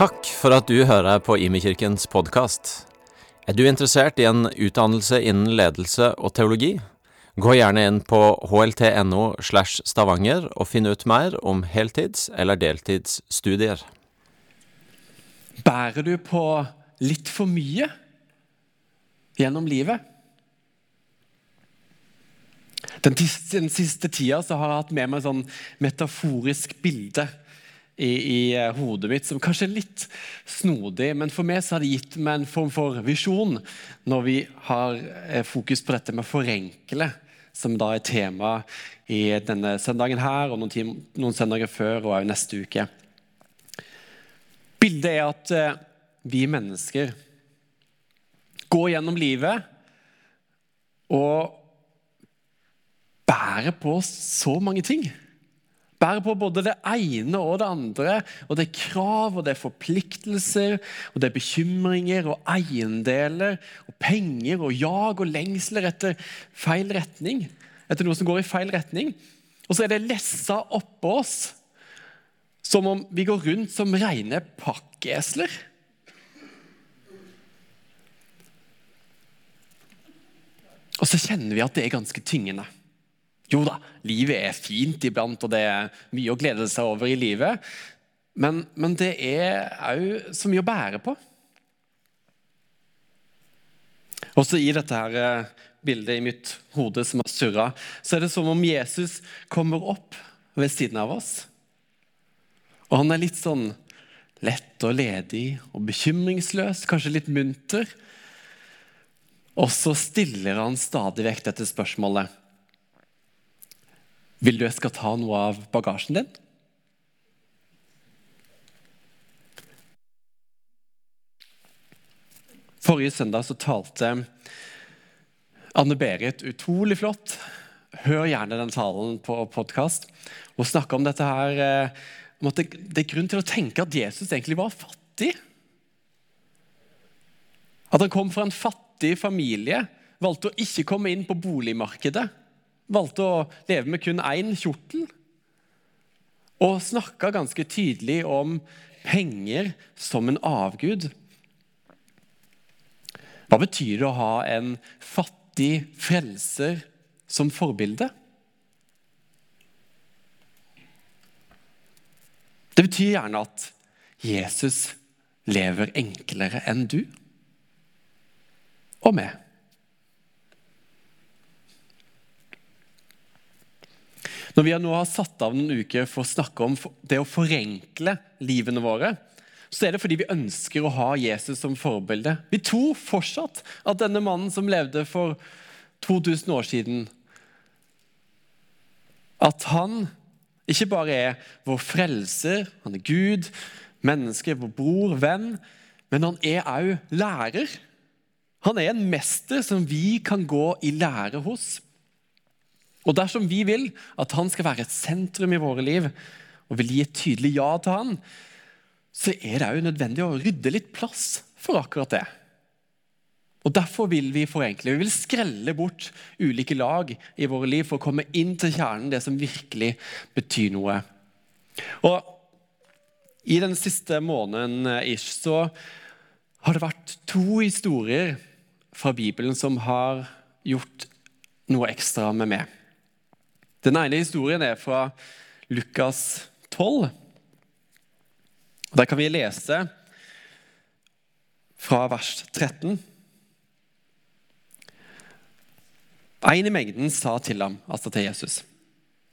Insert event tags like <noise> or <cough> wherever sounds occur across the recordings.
Takk for at du hører på Imekirkens podkast. Er du interessert i en utdannelse innen ledelse og teologi? Gå gjerne inn på hlt.no slash stavanger og finn ut mer om heltids- eller deltidsstudier. Bærer du på litt for mye gjennom livet? Den, siste tida har jeg hatt med meg sånn metaforisk bilde i, i eh, hodet mitt som kanskje er litt snodig, men for meg så har det gitt meg en form for visjon når vi har eh, fokus på dette med å forenkle, som da er tema i denne søndagen her og noen, noen søndager før og også neste uke. Bildet er at eh, vi mennesker går gjennom livet og bærer på så mange ting. Bærer på både det ene og det andre. Og det er krav, og det er forpliktelser, og det er bekymringer og eiendeler og penger og jag og lengsler etter feil retning. Etter noe som går i feil retning. Og så er det lessa oppå oss som om vi går rundt som rene pakkesler. Og så kjenner vi at det er ganske tyngende. Jo da, livet er fint iblant, og det er mye å glede seg over i livet. Men, men det er òg så mye å bære på. Også i dette her eh, bildet i mitt hode som har surra, så er det som om Jesus kommer opp ved siden av oss. Og han er litt sånn lett og ledig og bekymringsløs, kanskje litt munter. Og så stiller han stadig vekk dette spørsmålet. Vil du jeg skal ta noe av bagasjen din? Forrige søndag så talte Anne Berit utrolig flott. Hør gjerne den talen på podkast. Hun snakka om dette her eh, om at det, det er grunn til å tenke at Jesus egentlig var fattig. At han kom fra en fattig familie, valgte å ikke komme inn på boligmarkedet. Valgte å leve med kun én kjortel. Og snakka ganske tydelig om penger som en avgud. Hva betyr det å ha en fattig frelser som forbilde? Det betyr gjerne at Jesus lever enklere enn du og meg. Når vi nå har satt av noen uker for å snakke om det å forenkle livene våre, så er det fordi vi ønsker å ha Jesus som forbilde. Vi tror fortsatt at denne mannen som levde for 2000 år siden, at han ikke bare er vår frelser, han er Gud, menneske, vår bror, venn, men han er òg lærer. Han er en mester som vi kan gå i lære hos. Og dersom vi vil at han skal være et sentrum i våre liv, og vil gi et tydelig ja til han, så er det òg nødvendig å rydde litt plass for akkurat det. Og Derfor vil vi forenkle. Vi vil skrelle bort ulike lag i våre liv for å komme inn til kjernen, det som virkelig betyr noe. Og I den siste måneden ish, så har det vært to historier fra Bibelen som har gjort noe ekstra med meg. Den ene historien er fra Lukas 12. Der kan vi lese fra vers 13. En i mengden sa til ham, altså til Jesus,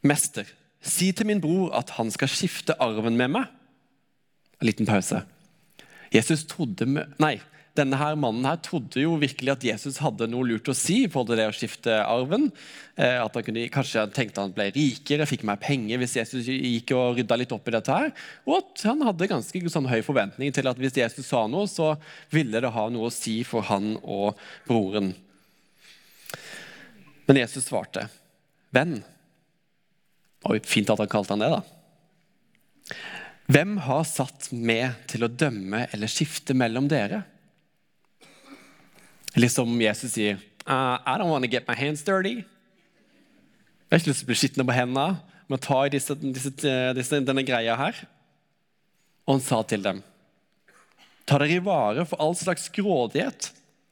'Mester, si til min bror at han skal skifte arven med meg.' En liten pause. Jesus trodde nei, Denne her mannen her trodde jo virkelig at Jesus hadde noe lurt å si i forhold til det å skifte arven. Eh, at han kunne, Kanskje han tenkte han ble rikere, fikk mer penger hvis Jesus gikk og rydda litt opp i dette. her. Og at han hadde ganske sånn høy forventning til at hvis Jesus sa noe, så ville det ha noe å si for han og broren. Men Jesus svarte, 'Venn.' Oi, fint at han kalte han det, da. Hvem har satt meg til å dømme eller skifte mellom dere? Eller som Jesus sier, uh, I don't want to get my hands dirty. Jeg har ikke lyst til å bli skitne på hendene med å ta i disse, disse, disse, denne greia her. Og han sa til dem, Ta dere i vare for all slags grådighet,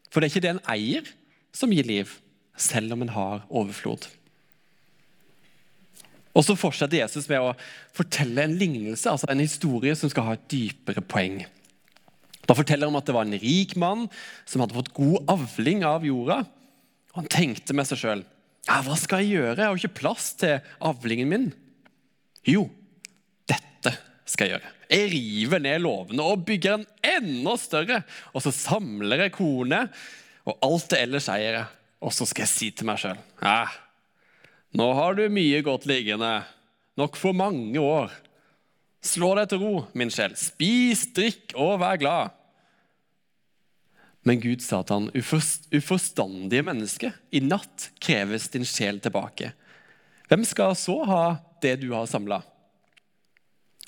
for det er ikke det en eier som gir liv, selv om en har overflod. Og så fortsetter Jesus med å fortelle en lignelse, altså en historie som skal ha et dypere poeng. Da forteller han at det var en rik mann som hadde fått god avling av jorda. Han tenkte med seg sjøl ja, hva skal jeg gjøre, jeg har jo ikke plass til avlingen min. Jo, dette skal jeg gjøre. Jeg river ned låvene og bygger en enda større. Og så samler jeg kornet og alt det ellers eier. Og så skal jeg si til meg sjøl ja, nå har du mye godt liggende. Nok for mange år. Slå deg til ro, min sjel. Spis, drikk og vær glad. Men Gud sa til han, uforstandige menneske, i natt kreves din sjel tilbake. Hvem skal så ha det du har samla?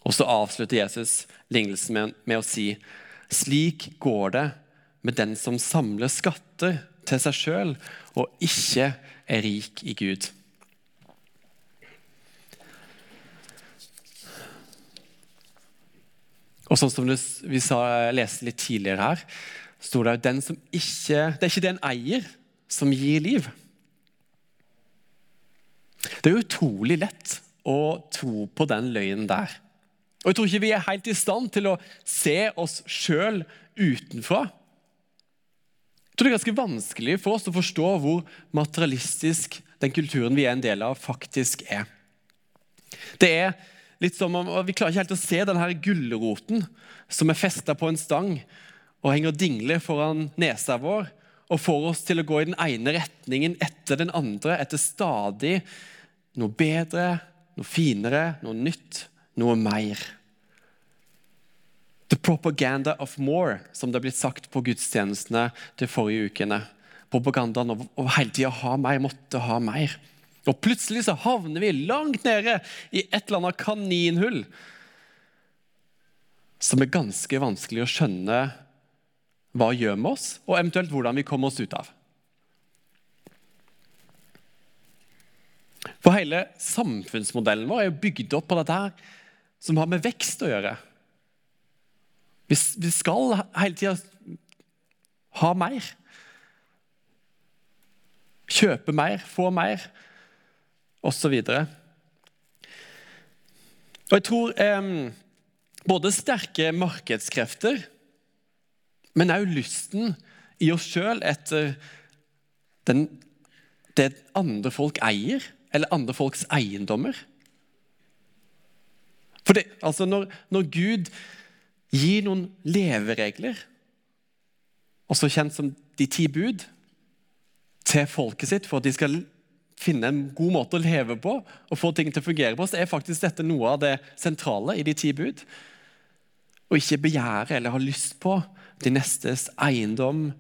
Og så avslutter Jesus lignelsen med, med, å si, slik går det med den som samler skatter til seg sjøl og ikke er rik i Gud. Og sånn som vi leste litt tidligere her, sto det den som ikke, det er ikke det en eier som gir liv. Det er utrolig lett å tro på den løgnen der. Og Jeg tror ikke vi er helt i stand til å se oss sjøl utenfra. Jeg tror det er ganske vanskelig for oss å forstå hvor materialistisk den kulturen vi er en del av, faktisk er. Det er litt som om, Vi klarer ikke helt å se denne gulroten som er festa på en stang og henger dingle foran nesa vår og får oss til å gå i den ene retningen etter den andre, etter stadig noe bedre, noe finere, noe nytt, noe mer. The propaganda of more, som det er blitt sagt på gudstjenestene de forrige ukene. Propagandaen om hele tida ha mer, måtte ha mer. Og plutselig så havner vi langt nede i et eller annet kaninhull som er ganske vanskelig å skjønne hva gjør med oss, og eventuelt hvordan vi kommer oss ut av. For hele samfunnsmodellen vår er jo bygd opp på dette her, som har med vekst å gjøre. Vi, skal hele tida ha mer. Kjøpe mer, få mer osv. Og, og jeg tror eh, både sterke markedskrefter, men òg lysten i oss sjøl etter den, det andre folk eier, eller andre folks eiendommer. For det, altså når, når Gud gir noen leveregler, også kjent som de ti bud, til folket sitt for at de skal finne en god måte å leve på og få ting til å fungere på, så er faktisk dette noe av det sentrale i de ti bud. Å ikke begjære eller ha lyst på de nestes eiendom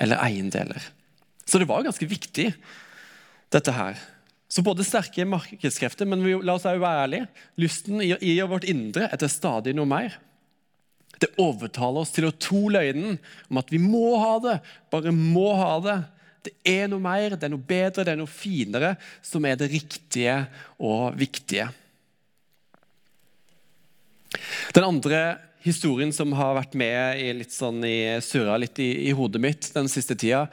eller eiendeler. Så det var ganske viktig, dette her. Så både sterke markedskrefter, men vi, la oss være ærlige, lysten i, i vårt indre etter stadig noe mer. Det overtaler oss til å tro løgnen om at vi må ha det, bare må ha det det er noe mer, det er noe bedre, det er noe finere som er det riktige og viktige. Den andre historien som har vært med i litt sånn i, surra litt i, i, hodet mitt den siste tida,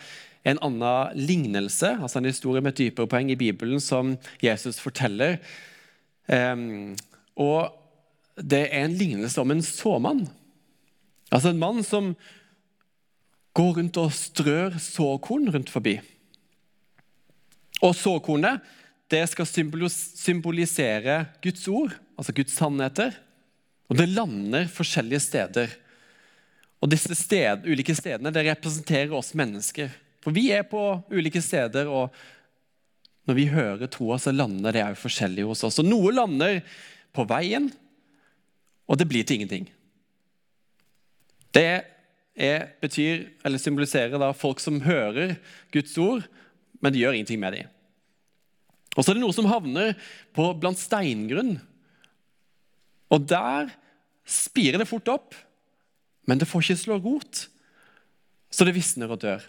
er en annen lignelse, altså en historie med et dypere poeng i Bibelen som Jesus forteller. Um, og det er en lignelse om en såmann. Altså en mann som går rundt og strør såkorn rundt forbi. Og såkornet det skal symbolisere Guds ord, altså Guds sannheter. Og det lander forskjellige steder. Og disse sted, ulike stedene det representerer oss mennesker. For vi er på ulike steder, og når vi hører troa, så lander det òg forskjellig hos oss. Og noe lander på veien, og det blir til ingenting. Det er, betyr, eller symboliserer da folk som hører Guds ord, men de gjør ingenting med dem. Og så er det noe som havner på, blant steingrunn. Og der spirer det fort opp, men det får ikke slå rot, så det visner og dør.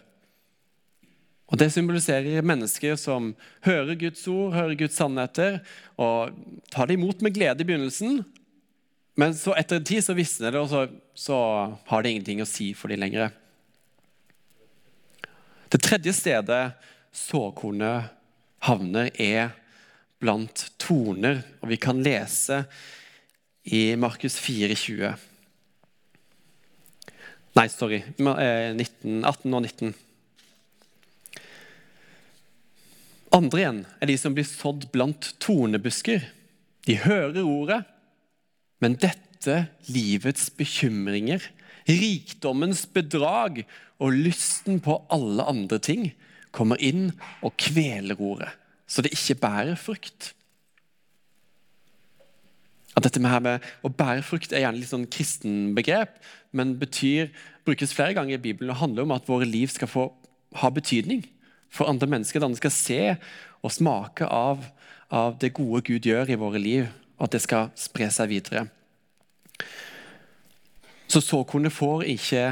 Og Det symboliserer mennesker som hører Guds ord, hører Guds sannheter, og tar det imot med glede i begynnelsen, Men så etter en tid så visner det, og så, så har det ingenting å si for dem lenger. Det tredje stedet såkornet havner, er blant toner. Og vi kan lese i Markus 4,20. Nei, sorry. 19, 18 og 19. Andre igjen er de som blir sådd blant tornebusker. De hører ordet, men dette livets bekymringer, rikdommens bedrag og lysten på alle andre ting kommer inn og kveler ordet, så det ikke bærer frukt. At dette med, med Å bære frukt er gjerne litt sånn kristenbegrep, men betyr, brukes flere ganger i Bibelen og handler om at våre liv skal få ha betydning for andre mennesker. At andre skal se og smake av, av det gode Gud gjør i våre liv, og at det skal spre seg videre. Så såkornet får ikke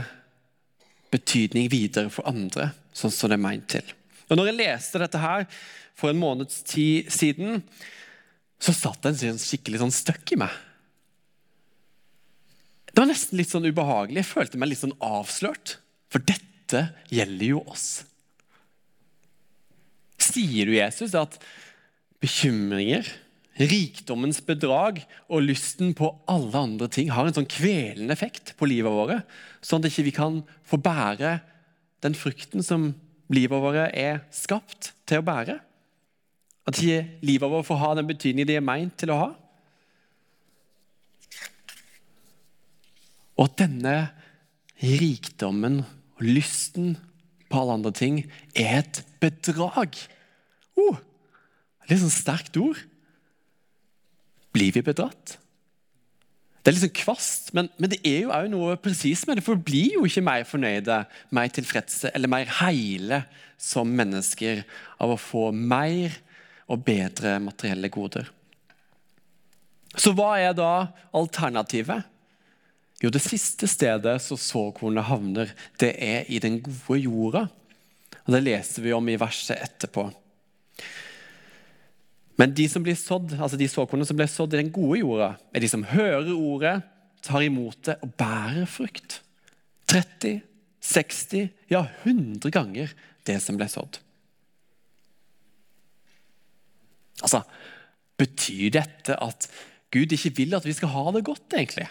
betydning videre for andre, sånn som det er meint til. Og når jeg leste dette her for en måneds tid siden, så satt det en sånn skikkelig sånn støkk i meg. Det var nesten litt sånn ubehagelig. Jeg følte meg litt sånn avslørt. For dette gjelder jo oss. Sier du, Jesus, at bekymringer, rikdommens bedrag og lysten på alle andre ting har en sånn kvelende effekt på livet vårt, sånn at ikke vi ikke kan få bære den frukten som livet vårt er skapt til å bære? At ikke livet vårt får ha den betydningen de er meint til å ha? Og at denne rikdommen og lysten på alle andre ting er et bedrag. Oh, litt sånn sterkt ord. Blir vi bedratt? Det er litt sånn kvast, men, men det er jo også noe presis med det. For vi blir jo ikke mer fornøyde, mer tilfredse eller mer heile som mennesker av å få mer og bedre materielle goder. Så hva er da alternativet? Jo, det siste stedet så såkornet havner, det er i den gode jorda. Og Det leser vi om i verset etterpå. Men de som blir sådd, altså de såkornene som blir sådd i den gode jorda, er de som hører ordet, tar imot det og bærer frukt. 30, 60, ja 100 ganger det som ble sådd. Altså, Betyr dette at Gud ikke vil at vi skal ha det godt, egentlig?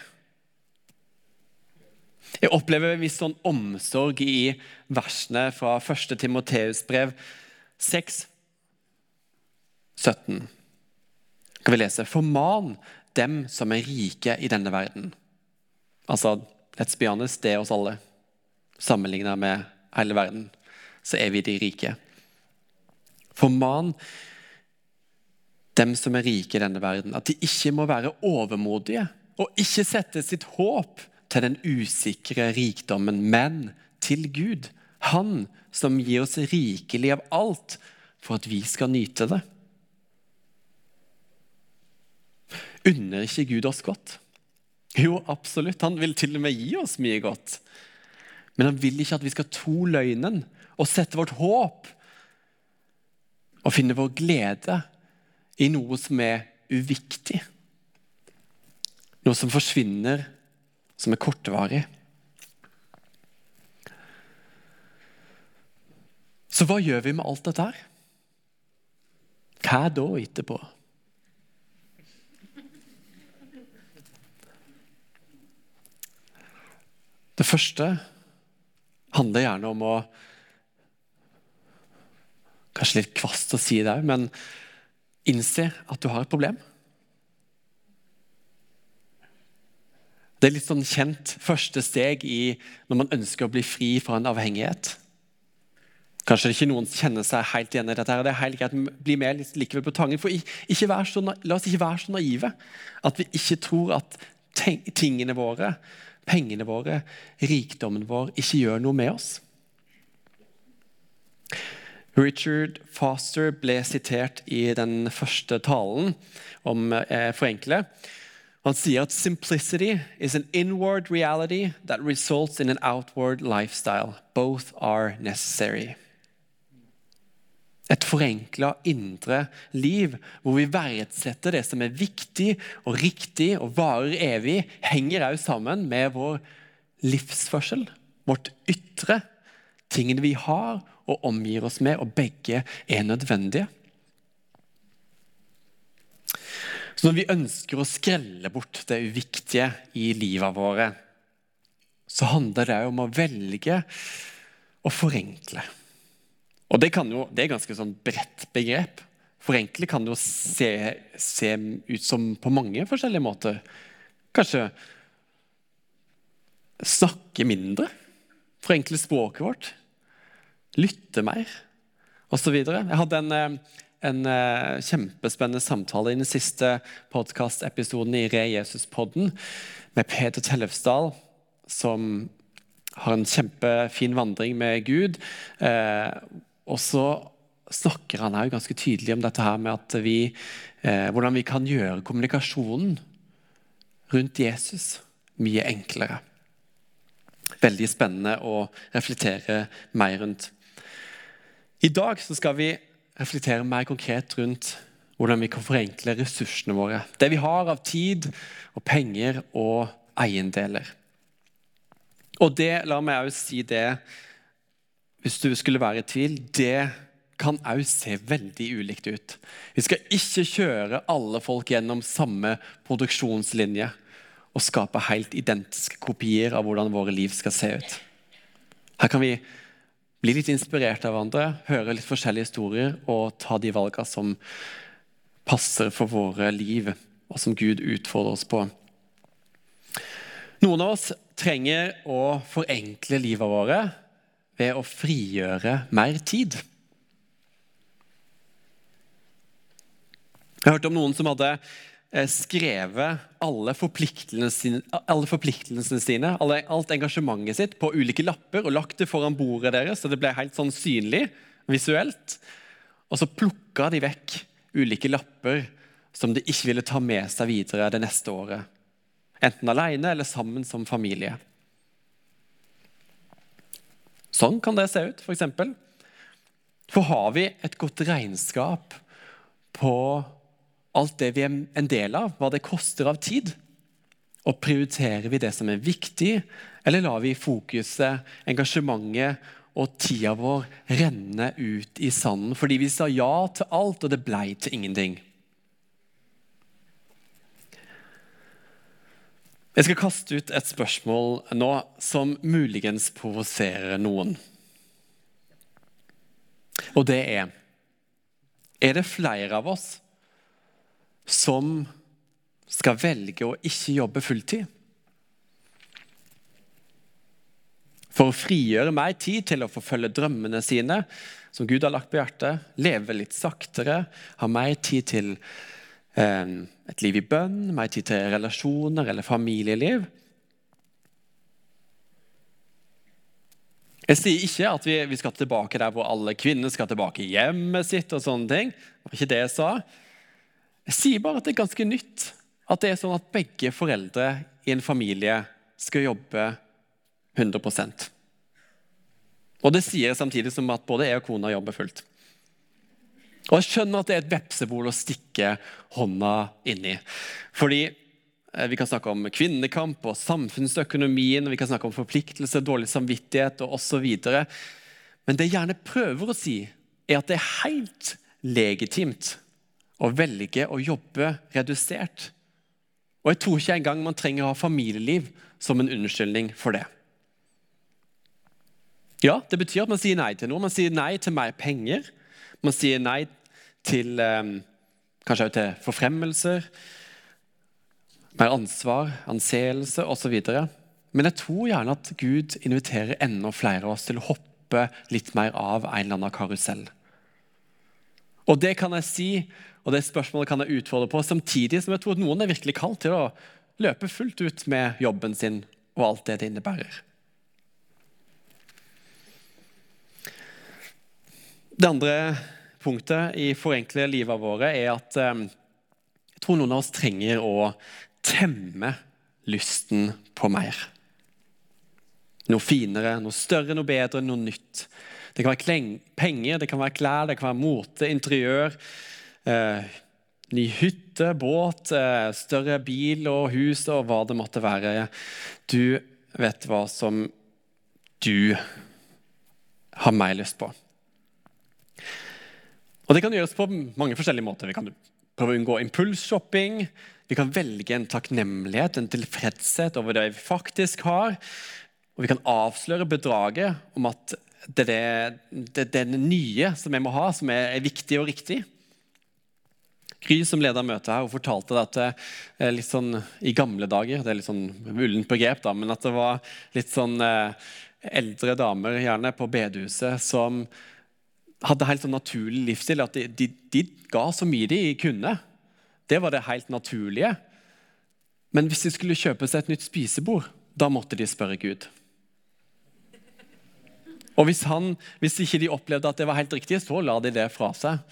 Jeg opplever en viss sånn omsorg i versene fra 1. Timoteus brev 6, 17. Kan vi lese Forman dem som er rike i denne verden. Altså, let's be honest, det er oss alle. Sammenlignet med hele verden, så er vi de rike. Forman dem som er rike i denne verden, at de ikke må være overmodige og ikke sette sitt håp til den usikre rikdommen, men til Gud. Han som gir oss rikelig av alt for at vi skal nyte det. Unner ikke Gud oss godt? Jo, absolutt. Han vil til og med gi oss mye godt. Men han vil ikke at vi skal tro løgnen og sette vårt håp og finne vår glede i noe som er uviktig. Noe som forsvinner, som er kortvarig. Så hva gjør vi med alt dette her? Hva da etterpå? Det første handler gjerne om å Kanskje litt kvast å si det men innse at du har et problem. Det er litt sånn kjent første steg i når man ønsker å bli fri fra en avhengighet. Kanskje ikke noen kjenner seg helt igjen i dette. her, det er helt greit, Bli med likevel på tangen. for så, La oss ikke være så naive at vi ikke tror at tingene våre, pengene våre, rikdommen vår ikke gjør noe med oss. Richard Foster ble sitert i den første talen om eh, forenkle. Han sier at 'simplicity is an inward reality that results in an outward lifestyle. Both are necessary'. Et forenkla indre liv hvor vi verdsetter det som er viktig og riktig og varer evig, henger også sammen med vår livsførsel, vårt ytre, tingene vi har og omgir oss med, og begge er nødvendige. Så når vi ønsker å skrelle bort det uviktige i livet våre, så handler det om å velge å forenkle. Og det, jo, det er ganske sånn bredt begrep. Forenkle kan jo se, se, ut som på mange forskjellige måter. Kanskje snakke mindre. Forenkle språket vårt. Lytte mer, osv. Jeg hadde en, eh, en, eh, kjempespennende samtale i den siste podkastepisoden i Re Jesus-podden med Peter Tellefsdal, som har en kjempefin vandring med Gud. Eh, og så snakker han òg ganske tydelig om dette her med at vi, eh, hvordan vi kan gjøre kommunikasjonen rundt Jesus mye enklere. Veldig spennende å reflektere mer rundt. I dag skal vi reflektere mer konkret rundt hvordan vi kan forenkle ressursene våre. Det vi har av tid og penger og eiendeler. Og det, la meg òg si det hvis du skulle være i tvil, det kan òg se veldig ulikt ut. Vi skal ikke kjøre alle folk gjennom samme produksjonslinje og skape helt identiske kopier av hvordan våre liv skal se ut. Her kan vi bli litt inspirert av hverandre, høre litt forskjellige historier og ta de valgene som passer for våre liv, og som Gud utfordrer oss på. Noen av oss trenger å forenkle livet våre ved å frigjøre mer tid. Jeg hørte om noen som hadde skrevet alle forpliktelsene sine, alle forpliktelsene sine alle, alt engasjementet sitt, på ulike lapper og lagt det foran bordet deres, så det ble helt sånn synlig visuelt. Og så plukka de vekk ulike lapper som de ikke ville ta med seg videre det neste året. Enten alene eller sammen som familie. Sånn kan det se ut, f.eks. For, for har vi et godt regnskap på alt det vi er en del av, hva det koster av tid? Og prioriterer vi det som er viktig, eller lar vi fokuset, engasjementet og tida vår renne ut i sanden fordi vi sa ja til alt, og det blei til ingenting? Jeg skal kaste ut et spørsmål nå som muligens provoserer noen. Og det er Er det flere av oss som skal velge å ikke jobbe fulltid? For å frigjøre mer tid til å forfølge drømmene sine, som Gud har lagt på hjertet, leve litt saktere, ha mer tid til et liv i bønn, mer tid til relasjoner eller familieliv. Jeg sier ikke at vi, vi, skal tilbake der hvor alle kvinner skal tilbake hjemmet sitt. og sånne ting. Det var ikke det jeg sa. Jeg sier bare at det er ganske nytt. At det er sånn at begge foreldre i en familie skal jobbe 100% Og det sier jeg samtidig som at både jeg og kona jobber fullt. Og jeg skjønner at det er et vepsebol å stikke hånda inni. Fordi eh, vi kan snakke om kvinnekamp og samfunnsøkonomien, vi kan snakke om forpliktelse, dårlig samvittighet og osv. Men det jeg gjerne prøver å si, er at det er helt legitimt å velge å jobbe redusert. Og jeg tror ikke engang man trenger å ha familieliv som en unnskyldning for det. Ja, det betyr at man sier nei til noe. Man sier nei til mer penger. Man sier nei til eh, kanskje også til forfremmelser, mer ansvar, anseelse osv. Men jeg tror gjerne at Gud inviterer enda flere av oss til å hoppe litt mer av en eller annen karusell. Og det kan jeg si, og det spørsmålet kan jeg utfordre på, samtidig som jeg tror at noen er virkelig kalt til å løpe fullt ut med jobben sin og alt det det innebærer. Det andre punktet i forenkle livet våre er at eh, jeg tror noen av oss trenger å temme lysten på mer. Noe finere, noe større, noe bedre, noe nytt. Det kan være penger, det kan være klær, det kan være mote, interiør. Eh, ny hytte, båt, eh, større bil og hus og hva det måtte være. Du vet hva som du har mer lyst på. Og Det kan gjøres på mange forskjellige måter. Vi kan prøve å unngå impulsshopping. Vi kan velge en takknemlighet, en tilfredshet over det vi faktisk har. Og vi kan avsløre bedraget om at det er det, det, det nye som vi må ha, som er, er viktig og riktig. Gry som leda møtet her, hun fortalte at det er litt sånn i gamle dager Det er litt sånn ullent begrep, da, men at det var litt sånn eh, eldre damer gjerne på bedehuset som hadde helt sånn naturlig livsstil. At de, de, de ga så mye de kunne. Det var det helt naturlige. Men hvis de skulle kjøpe seg et nytt spisebord, da måtte de spørre Gud. Og hvis, han, hvis ikke de opplevde at det var helt riktig, så la de det fra seg.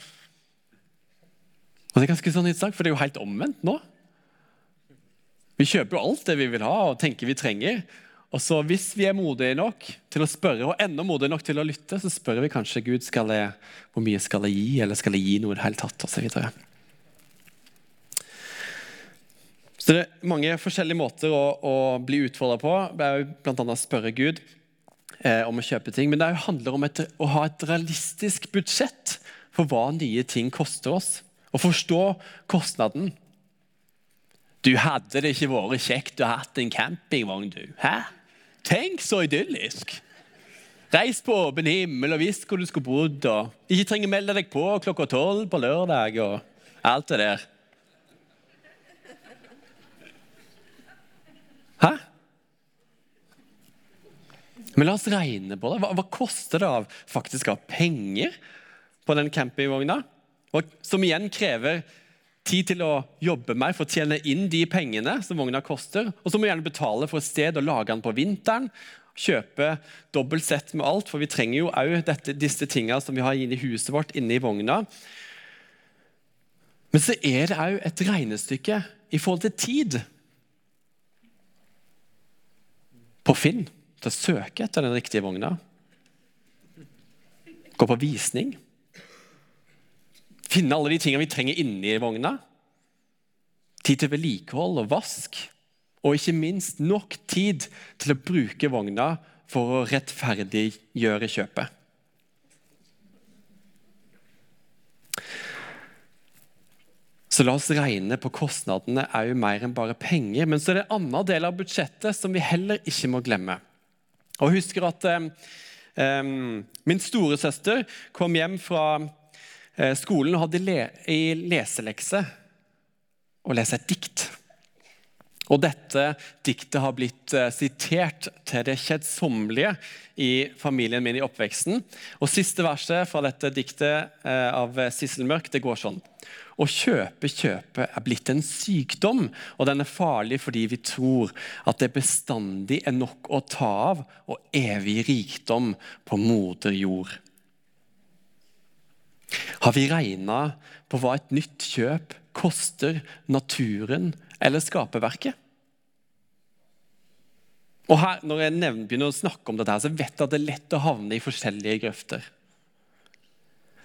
Og det er ganske sånn sak, For det er jo helt omvendt nå. Vi kjøper jo alt det vi vil ha og tenker vi trenger. Og så Hvis vi er modige nok til å spørre, og enda modige nok til å lytte, så spør vi kanskje Gud skal jeg, hvor mye skal jeg gi, eller skal jeg gi noe i det hele tatt, Og Så, videre. så det er mange forskjellige måter å, å bli utfordra på. Bl.a. spørre Gud eh, om å kjøpe ting. Men det handler om et, å ha et realistisk budsjett for hva nye ting koster oss. Å forstå kostnaden. Du hadde det ikke vært kjekt å ha en campingvogn, du. Hæ? Tenk så idyllisk! Reis på åpen himmel og visst hvor du skulle bodd. og Ikke trenger melde deg på klokka tolv på lørdag og alt det der. Hæ? Men la oss regne på det. Hva, hva koster det av faktisk av penger på den campingvogna? Som igjen krever tid til å jobbe mer for å tjene inn de pengene som vogna koster. Og så må vi gjerne betale for et sted å lage den på vinteren. Kjøpe dobbelt sett med alt, for vi trenger jo òg disse tingene som vi har inne i huset vårt, inne i vogna. Men så er det òg et regnestykke i forhold til tid. På Finn til å søke etter den riktige vogna. Gå på visning. Finne alle de tingene vi trenger inni vogna. Tid til vedlikehold og vask. Og ikke minst nok tid til å bruke vogna for å rettferdiggjøre kjøpet. Så la oss regne på kostnadene òg mer enn bare penger. Men så er det en annen del av budsjettet som vi heller ikke må glemme. Og jeg husker at eh, min storesøster kom hjem fra eh, skolen og hadde le i leselekse å lese et dikt. Og dette diktet har blitt eh, sitert til det kjedsommelige i familien min i oppveksten. Og Siste verset fra dette diktet eh, av Sissel Mørk det går sånn. Å kjøpe kjøpe er blitt en sykdom, og den er farlig fordi vi tror at det bestandig er nok å ta av og evig rikdom på moder jord. Har vi regna på hva et nytt kjøp koster naturen eller skaperverket? Og her, Når jeg nevner, begynner å snakke om dette, så vet jeg at det er lett å havne i forskjellige grøfter.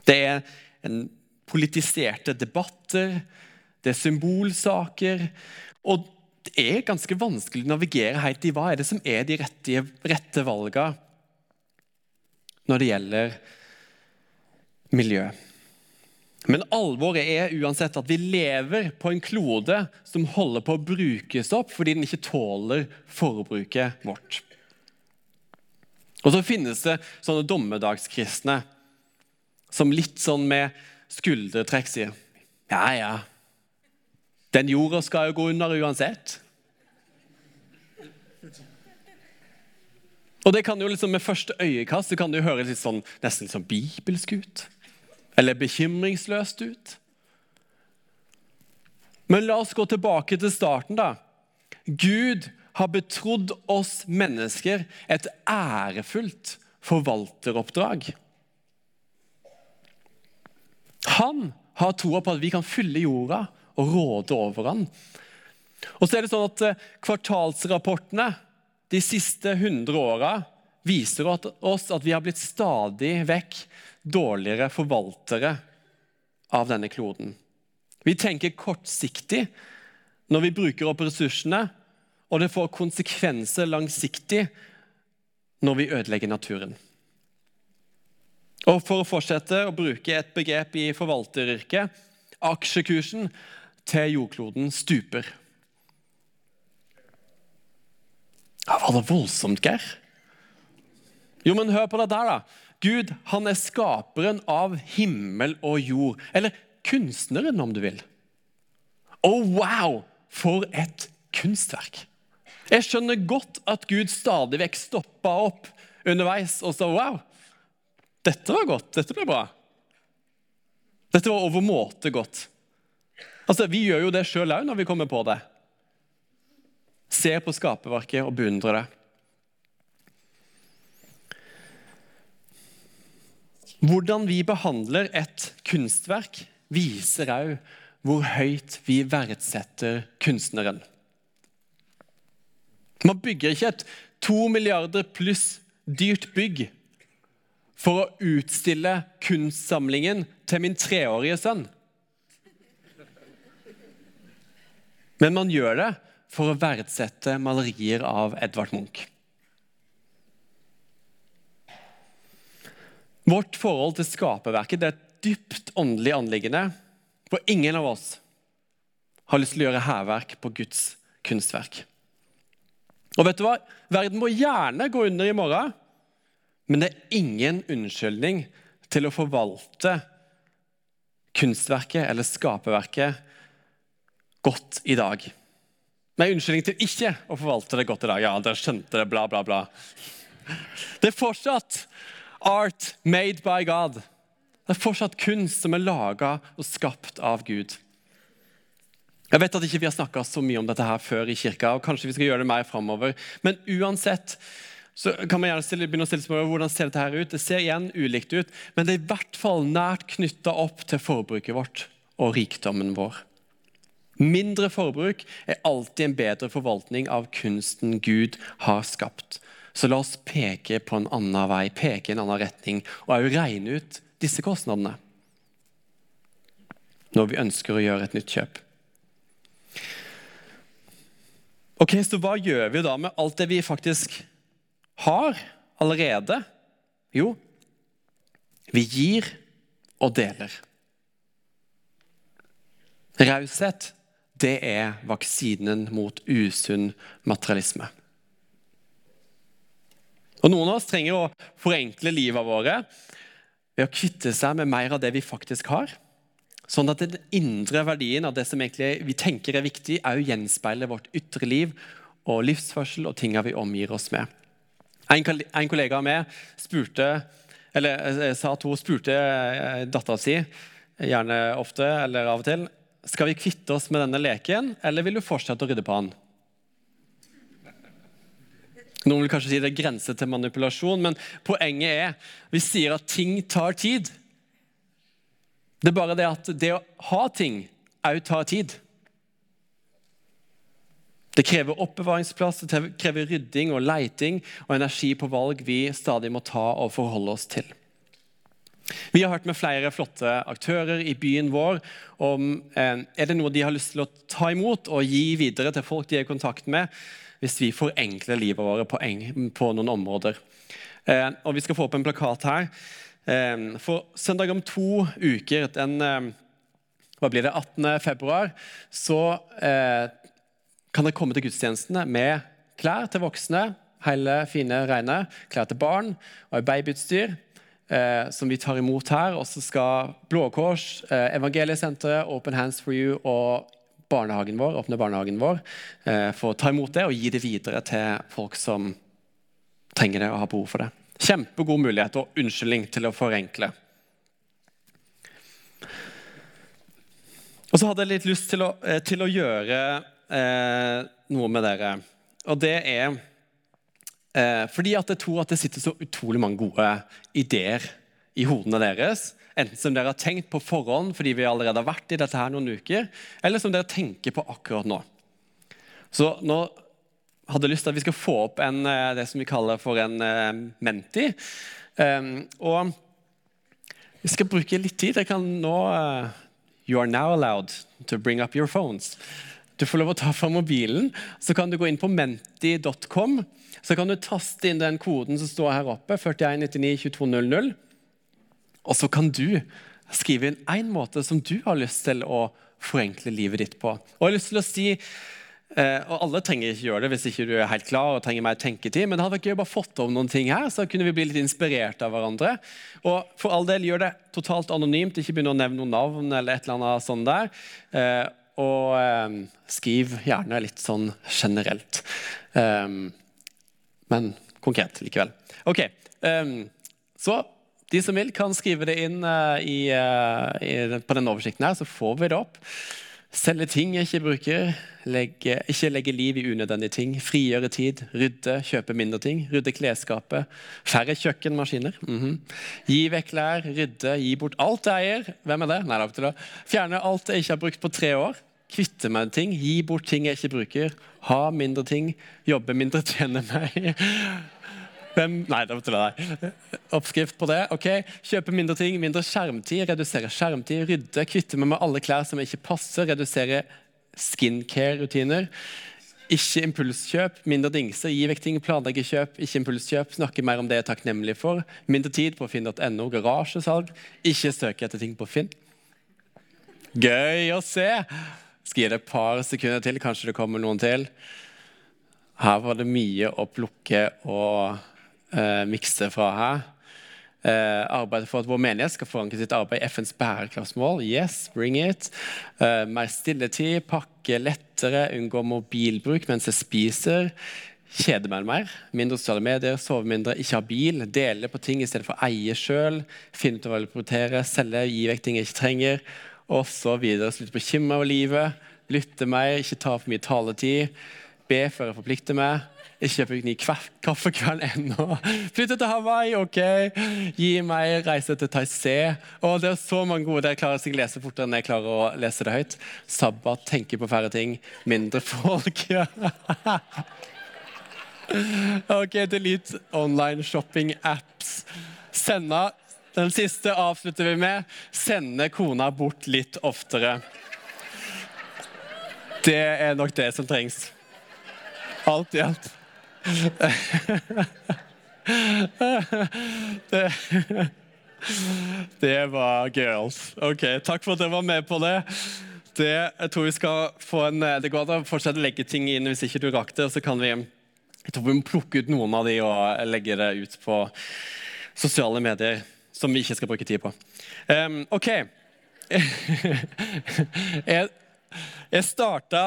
Det er en politiserte debatter, det er symbolsaker. Og det er ganske vanskelig å navigere helt i hva er det som er de rette, rette valgene når det gjelder miljø. Men alvoret er uansett at vi lever på en klode som holder på å brukes opp fordi den ikke tåler forbruket vårt. Og så finnes det sånne dommedagskristne som litt sånn med skuldertrekk sier ja, ja, den jorda skal jo gå under uansett. Og det kan jo liksom Med første øyekast det kan det jo høres litt sånn, nesten sånn bibelsk ut. Eller bekymringsløst ut. Men la oss gå tilbake til starten. da. Gud har betrodd oss mennesker et ærefullt forvalteroppdrag. Han har troa på at vi kan fylle jorda og råde over den. Og så er det sånn at eh, Kvartalsrapportene de siste 100 åra viser oss at vi har blitt stadig vekk dårligere forvaltere av denne kloden. Vi tenker kortsiktig når vi bruker opp ressursene, og det får konsekvenser langsiktig når vi ødelegger naturen. Og For å fortsette å bruke et begrep i forvalteryrket aksjekursen til jordkloden stuper. Ja, var det voldsomt, Geir? Jo, men hør på det der, da. Gud han er skaperen av himmel og jord. Eller kunstneren, om du vil. Å, oh, wow! For et kunstverk. Jeg skjønner godt at Gud stadig vekk stoppa opp underveis og sa wow, dette var godt, dette ble bra. Dette var overmåte godt. Altså, Vi gjør jo det sjøl òg når vi kommer på det. Ser på skaperverket og beundrer det. Hvordan vi behandler et kunstverk, viser òg hvor høyt vi verdsetter kunstneren. Man bygger ikke et to milliarder pluss dyrt bygg for å utstille kunstsamlingen til min treårige sønn. Men man gjør det for å verdsette malerier av Edvard Munch. Vårt forhold til skaperverket er et dypt åndelig anliggende, hvor ingen av oss har lyst til å gjøre hærverk på Guds kunstverk. Og vet du hva? Verden må gjerne gå under i morgen, men det er ingen unnskyldning til å forvalte kunstverket eller skaperverket godt i dag. Nei, unnskyldning til ikke å forvalte det godt i dag. Ja, dere skjønte det, bla, bla, bla. Det er fortsatt art made by God. Det er fortsatt kunst som er laga og skapt av Gud. Jeg vet at ikke vi har snakka så mye om dette her før i kirka, og kanskje vi skal gjøre det mer framover. Men uansett så kan man gjerne stille, begynne å stille spørsmål hvordan ser dette her ut. Det ser igjen ulikt ut, men det er i hvert fall nært knytta opp til forbruket vårt og rikdommen vår. Mindre forbruk er alltid en bedre forvaltning av kunsten Gud har skapt. Så la oss peke på en annen vei, peke i en annen retning, og òg regne ut disse kostnadene når vi ønsker å gjøre et nytt kjøp. Ok, Så hva gjør vi da med alt det vi faktisk har allerede? Jo, vi gir og deler. Raushet, det er vaksinen mot usunn materialisme. Og Noen av oss trenger å forenkle livet våre ved å kvitte seg med mer av det vi faktisk har. Sånn at den indre verdien av det som vi tenker er viktig, òg gjenspeiler vårt ytre liv og livsførsel og tinga vi omgir oss med. En, kollega av meg spurte, eller, eh, sa at hun spurte eh, dattera si, gjerne ofte eller av og til, skal vi kvitte oss med denne leken, eller vil du fortsette å rydde på den? Noen vil kanskje si det er grenser til manipulasjon, men poenget er vi sier at ting tar tid. Det er bare det at det å ha ting òg tar tid. Det krever oppbevaringsplass, det krever rydding og leiting og energi på valg vi stadig må ta og forholde oss til. Vi har hørt med flere flotte aktører i byen vår om eh, er det noe de har lyst til å ta imot og gi videre til folk de er i kontakt med, hvis vi forenkler livet vårt på, noen områder. Eh, og Vi skal få opp en plakat her. Eh, for søndag om to uker, den eh, hva blir det, 18. februar, så eh, kan dere komme til gudstjenestene med klær til voksne, hele, fine, rene, klær til barn og babyutstyr. Eh, som vi tar imot her. Og så skal Blå Kors, eh, Evangeliesenteret, Open Hands for You og barnehagen vår, åpne barnehagen vår eh, få ta imot det og gi det videre til folk som trenger det og har behov for det. Kjempegod mulighet og unnskyldning til å forenkle. Og så hadde jeg litt lyst til å, eh, til å gjøre eh, noe med dere. Og det er eh, fordi at jeg tror at det sitter så utrolig mange gode ideer i hodene deres. Enten som dere har tenkt på forhånd fordi vi allerede har vært i dette her noen uker, eller som dere tenker på akkurat nå. Så nå hadde jeg lyst til at vi skal få opp en, eh, det som vi kaller for en uh, menti. Um, og vi skal bruke litt tid. Jeg kan nå uh, You are now allowed to bring up your phones. Du får lov å ta fram mobilen, så kan du gå inn på menti.com. Så kan du taste inn den koden som står her oppe, 41992200. Og så kan du skrive inn én måte som du har lyst til å forenkle livet ditt på. Og jeg har lyst til å si Eh, og Alle trenger ikke gjøre det hvis ikke du er helt klar og trenger mer tenketid. Men det hadde vært gøy å bare fått om noen ting her, så kunne vi bli litt inspirert av hverandre. Og for all del, gjør det totalt anonymt. Ikke begynn å nevne noen navn eller et eller annet sånt der. Og eh, skriv gjerne litt sånn generelt. Um, men konkret likevel. Ok, um, så de som vil, kan skrive det inn uh, i, i, på denne oversikten her, så får vi det opp. Selge ting jeg ikke bruker. Legge, ikke legge liv i unødvendige ting. Frigjøre tid. Rydde, kjøpe mindre ting. Rydde klesskapet. Færre kjøkkenmaskiner. Mm -hmm. Gi vekk klær. Rydde. Gi bort alt jeg eier. Hvem er det? Nei, det Fjerne alt jeg ikke har brukt på tre år. Kvitte meg med ting. Gi bort ting jeg ikke bruker. Ha mindre ting. Jobbe mindre. <laughs> Tjene meg. Hvem? Nei, det var det. Oppskrift på det. ok. Kjøpe mindre ting, mindre skjermtid, redusere skjermtid, rydde, kvitte meg med alle klær som ikke passer, redusere skincare-rutiner. Ikke impulskjøp, mindre dingser, gi vekk ting, planlegge kjøp, ikke impulskjøp, snakke mer om det jeg er takknemlig for, mindre tid på finn.no, garasjesalg, ikke søke etter ting på Finn. Gøy å se! Skal gi det et par sekunder til, kanskje det kommer noen til. Her var det mye å plukke og eh, mikse fra her. Eh, arbeidet for at vår menighet skal forankre sitt arbeid i FNs bærekraftsmål. Yes, bring it. Eh, mer stilletid, pakke lettere, unngå mobilbruk mens jeg spiser. Kjede meg mer. Mindre sosiale medier, sove mindre, ikke ha bil. Dele på ting i stedet for å eie sjøl. Finne ut hva du prioritere, selge, gi vekk ting jeg ikke trenger. Og så videre. Slutte å bekymre over livet. Lytte mer, ikke ta for mye taletid. Be før jeg forplikter meg. Ikke kjøpe ny kaffekveld ennå. Flytte til Hawaii, OK. Gi meg reise til Taizé. Og det er så mange gode der klarer seg lese fortere enn jeg klarer å lese det høyt. Sabbat, tenke på færre ting, mindre folk. <laughs> OK, delete online shopping-apps. Sende Den siste avslutter vi med. Sende kona bort litt oftere. Det er nok det som trengs. Alt i alt det, det var girls. Ok, Takk for at dere var med på det. det. Jeg tror vi skal få en, Det går an å fortsette å legge ting inn hvis ikke du rakk det. så kan vi jeg tror vi må plukke ut noen av de og legge det ut på sosiale medier, som vi ikke skal bruke tid på. Um, OK. <laughs> jeg, jeg starta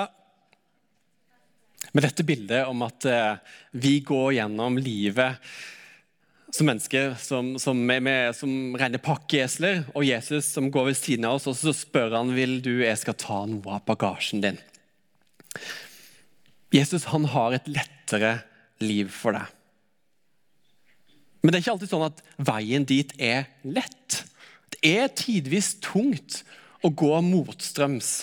med dette bildet om at eh, vi går gjennom livet som mennesker som, som, med, som rene pakkeesler, og Jesus som går ved siden av oss, og så spør han vil du jeg skal ta noe av bagasjen din. Jesus han har et lettere liv for deg. Men det er ikke alltid sånn at veien dit er lett. Det er tidvis tungt å gå motstrøms.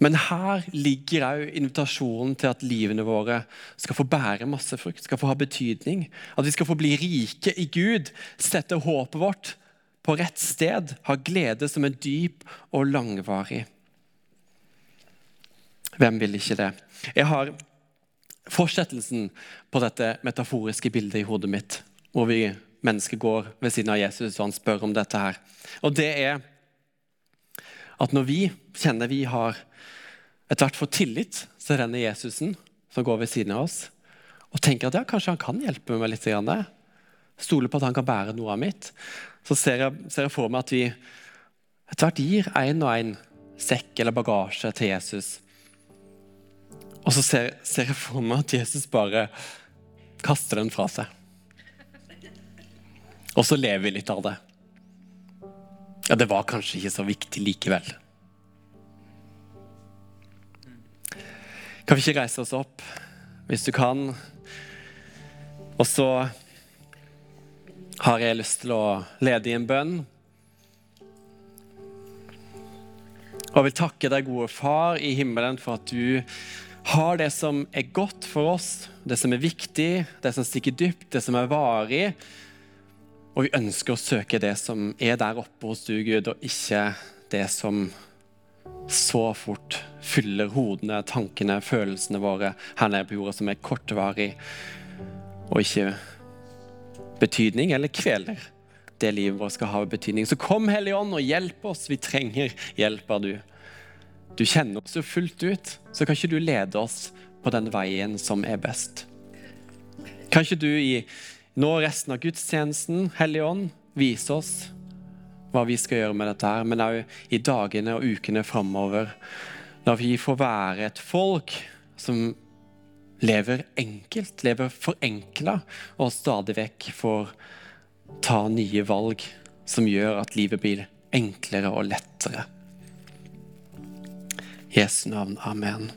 Men her ligger òg invitasjonen til at livene våre skal få bære masse frukt, skal få ha betydning. At vi skal få bli rike i Gud, sette håpet vårt på rett sted, ha glede som er dyp og langvarig. Hvem vil ikke det? Jeg har fortsettelsen på dette metaforiske bildet i hodet mitt, hvor vi mennesker går ved siden av Jesus og han spør om dette her. Og det er at når vi kjenner vi har etter hvert fått tillit til denne Jesusen som går ved siden av oss, og tenker at ja, kanskje han kan hjelpe meg litt. Stoler på at han kan bære noe av mitt. Så ser jeg, ser jeg for meg at vi etter hvert gir én og én sekk eller bagasje til Jesus. Og så ser, ser, jeg for meg at Jesus bare kaster den fra seg. Og så lever vi litt av det. Ja, det var kanskje ikke så viktig likevel. Kan vi ikke reise oss opp, hvis du kan? Og så har jeg lyst til å lede i en bønn. Og jeg vil takke deg, gode Far i himmelen, for at du har det som er godt for oss, det som er viktig, det som stikker dypt, det som er varig. Og vi ønsker å søke det som er der oppe hos du, Gud, og ikke det som så fort fyller hodene, tankene, følelsene våre her nede på jorda, som er kortvarig og ikke betydning, eller kveler det livet vårt skal ha betydning. Så kom, Hellige Ånd, og hjelp oss. Vi trenger hjelp av du. Du kjenner oss jo fullt ut, så kan ikke du lede oss på den veien som er best. Kan ikke du i nå resten av gudstjenesten, Hellige Ånd, vise oss hva vi skal gjøre med dette her, men òg i dagene og ukene framover. La vi få være et folk som lever enkelt, lever forenkla, og stadig vekk får ta nye valg som gjør at livet blir enklere og lettere. Jesu navn. Amen.